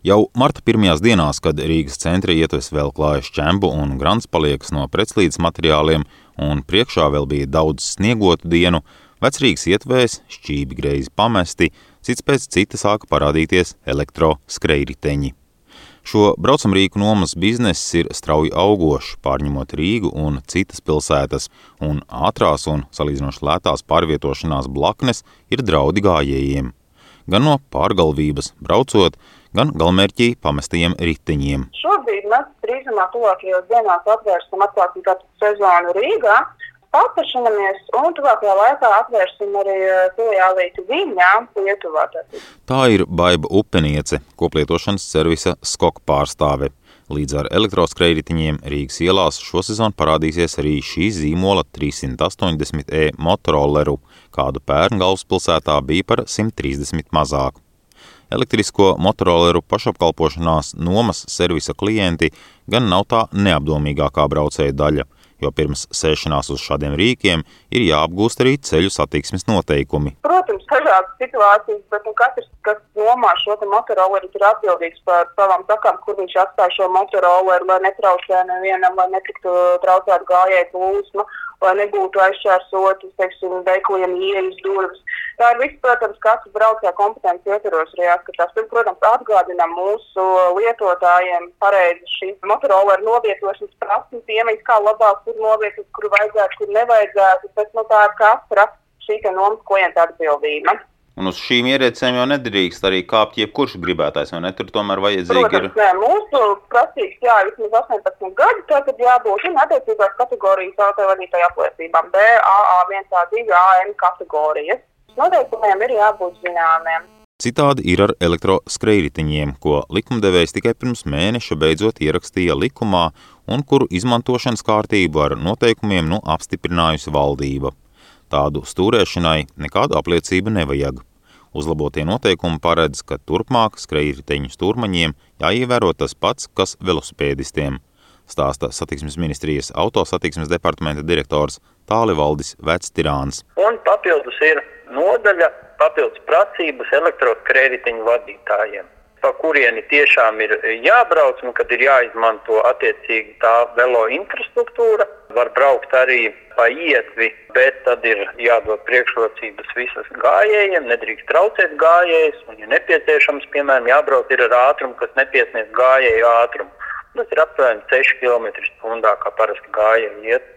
Jau marta pirmajās dienās, kad Rīgas centra ietves vēl klājas čembu un grants paliekas no pretslīdes materiāliem, un priekšā vēl bija daudz sniegotu dienu, vecrīgas ietvēs šķībi greizi pamesti, cits pēc cita sāka parādīties elektroskrejriteņi. Šo braucamrīku nomas bizness ir strauji augošs, pārņemot Rīgu un citas pilsētas, un ātrās un salīdzinoši lētās pārvietošanās blaknes ir draudi gājējiem. Gan no pārgalvības braucot, gan galmērķī pamestajiem riteņiem. Šobrīd mēs drīzumā tuvākajās dienās atvērsim atklāsim katru sezonu Rīgā. Paplašinamies un tuvākajā laikā atvērsim arī eh, filiālīti Viņā, Lietuvā. Tā ir Baiba Upeniece, koplietošanas servisa skok pārstāve. Līdz ar elektroskrējritiņiem Rīgas ielās šosezon parādīsies arī šī zīmola 380e motorolleru, kādu pērn galvaspilsētā bija par 130 mazāk. Elektrisko motoroleru pašapkalpošanās nomas servisa klienti gan nav tā neapdomīgākā braucēja daļa, jo pirms sēšanās uz šādiem rīkiem ir jāapgūst arī ceļu satiksmes noteikumi. Protams, dažādas situācijas, bet nu, katrs, kas nomā šo motoroleru, ir atbildīgs par savām sakām, kur viņš atstāja šo motoroleru, lai netraucē nevienam, lai netiktu traucēt gājēju plūsmu lai nebūtu aizšķērsotas, teiksim, veikliem ieejas durvis. Tā ir viss, protams, katrs braucēja kompetenci ietvaros arī jāskatās. Tur, protams, atgādinām mūsu lietotājiem pareizi šīs motoroleru novietošanas prasmes, iemaņas, kā labāk kur novietot, kur vajadzētu, kur nevajadzētu, bet nu, tā ir katra šī nomas klienta atbildība. Un uz šīm ierīcēm jau nedrīkst arī kāpt jebkurš gribētājs? Tur tomēr vajadzīgi Protams, ir. Nē, mūsu prasības, jā, vismaz 18 gadi, tad jābūt un attiecīgās kategorijas autovadītāja apliecībām B, AA1, A2, AM kategorijas. Noteikumiem ir jābūt zināmiem. Citādi ir ar elektroskrejritiņiem, ko likumdevējs tikai pirms mēneša beidzot ierakstīja likumā un kuru izmantošanas kārtību ar noteikumiem nu apstiprinājusi valdība. Tādu stūrēšanai nekādu apliecību nevajag. Uzlabotie noteikumi paredz, ka turpmāk skrejriteņu stūrmaņiem jāievēro tas pats, kas velosipēdistiem, stāsta satiksmes ministrijas autosatiksmes departamenta direktors Tāli Valdis Vectirāns. Un papildus ir nodaļa, papildus prasības elektrokrediteņu vadītājiem pa kurieni tiešām ir jābrauc un kad ir jāizmanto attiecīgi tā velo infrastruktūra. Var braukt arī pa ietvi, bet tad ir jādod priekšrocības visas gājējiem, nedrīkst traucēt gājējus, un, ja nepieciešams, piemēram, jābrauc ar ātrumu, kas nepiesniedz gājēju ātrumu. Tas ir aptuveni 6 km/h, kā parasti gājēji iet.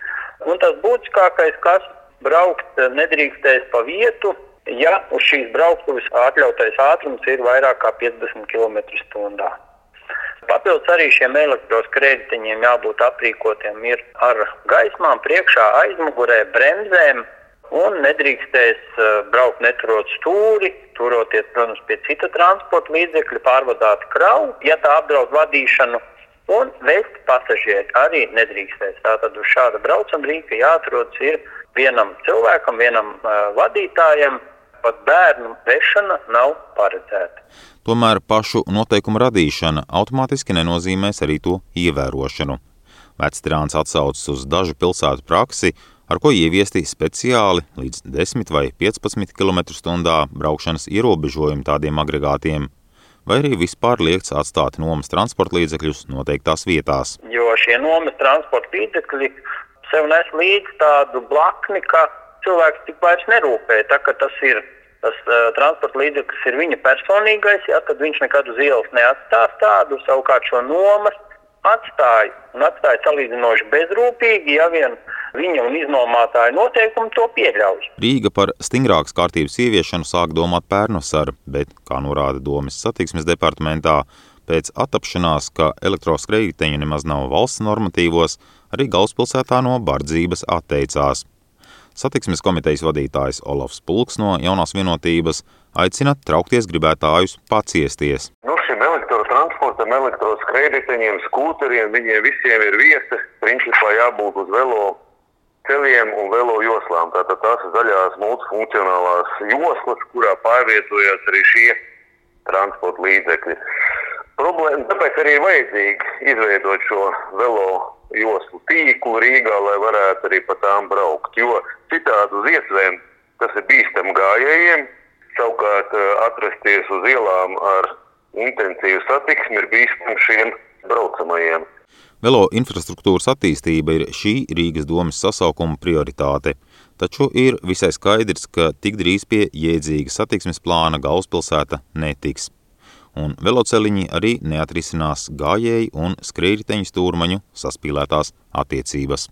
Un tas būtiskākais, kas braukt nedrīkstēs pa vietu, ja uz šīs brauktuves atļautais ātrums ir vairāk kā 50 km/h. Papildus arī šiem elektroskrējējiem jābūt aprīkotiem ar gaismām, priekšā, aizmugurē, bremzēm. Un nedrīkstēs uh, braukt neturot stūri, turoties, protams, pie cita transporta līdzekļa, pārvadāt kravu, ja tā apdraud vadīšanu, un vest pasažieri arī nedrīkstēs. Tātad uz šāda braucamā rīka jāatrodas vienam cilvēkam, vienam uh, vadītājam, pat bērnu vešana nav paredzēta. Tomēr pašu noteikumu radīšana automātiski nenozīmēs arī to ievērošanu. Vecstrāns atsaucas uz dažu pilsētu praksi, ar ko ieviesti speciāli līdz 10 vai 15 km/h braukšanas ierobežojumi tādiem agregātiem, vai arī vispār liekts atstāt nomas transporta līdzekļus noteiktās vietās. Jo šie nomas transporta līdzekļi sev nes līdzi tādu blakni, ka cilvēks tik vairs nerūpē. Tā, tas ir tas uh, transporta līdzeklis, ir viņa personīgais, ja, tad viņš nekad uz ielas neatstās tādu, savukārt šo nomas atstāja un atstāja salīdzinoši bezrūpīgi, ja vien viņa un iznomātāja noteikumi to pieļauj. Rīga par stingrākas kārtības ieviešanu sāk domāt pērnosar, bet, kā norāda domas satiksmes departamentā, pēc atapšanās, ka elektroskrējiteņi nemaz nav valsts normatīvos, arī galvaspilsētā no bardzības atteicās. Satiksmes komitejas vadītājs Olofs Pulks no jaunās vienotības aicina traukties gribētājus paciesties. Nu, šim elektrotransportam, elektroskrējējiņiem, skūteriem, viņiem visiem ir vieta, principā jābūt uz velo ceļiem un velo joslām. Tātad tās ir zaļās multifunkcionālās joslas, kurā pārvietojas arī šie transporta līdzekļi. Problēma tāpēc arī ir vajadzīgi izveidot šo velo joslu tīklu Rīgā, lai varētu arī pa tām braukt. Jo citādi uz ietvēm tas ir bīstami gājējiem. Savukārt eh, atrasties uz ielām ar intensīva satiksme ir bīstama šiem braucamajiem. Velo infrastruktūras attīstība ir šī Rīgas domas sasaukuma prioritāte, taču ir visai skaidrs, ka tik drīz pie jēdzīga satiksmes plāna galvaspilsēta netiks. Un veloceliņi arī neatrisinās gājēju un skrējriteņu stūrmaņu saspīlētās attiecības.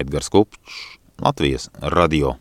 Edgars Kupčs, Latvijas radio.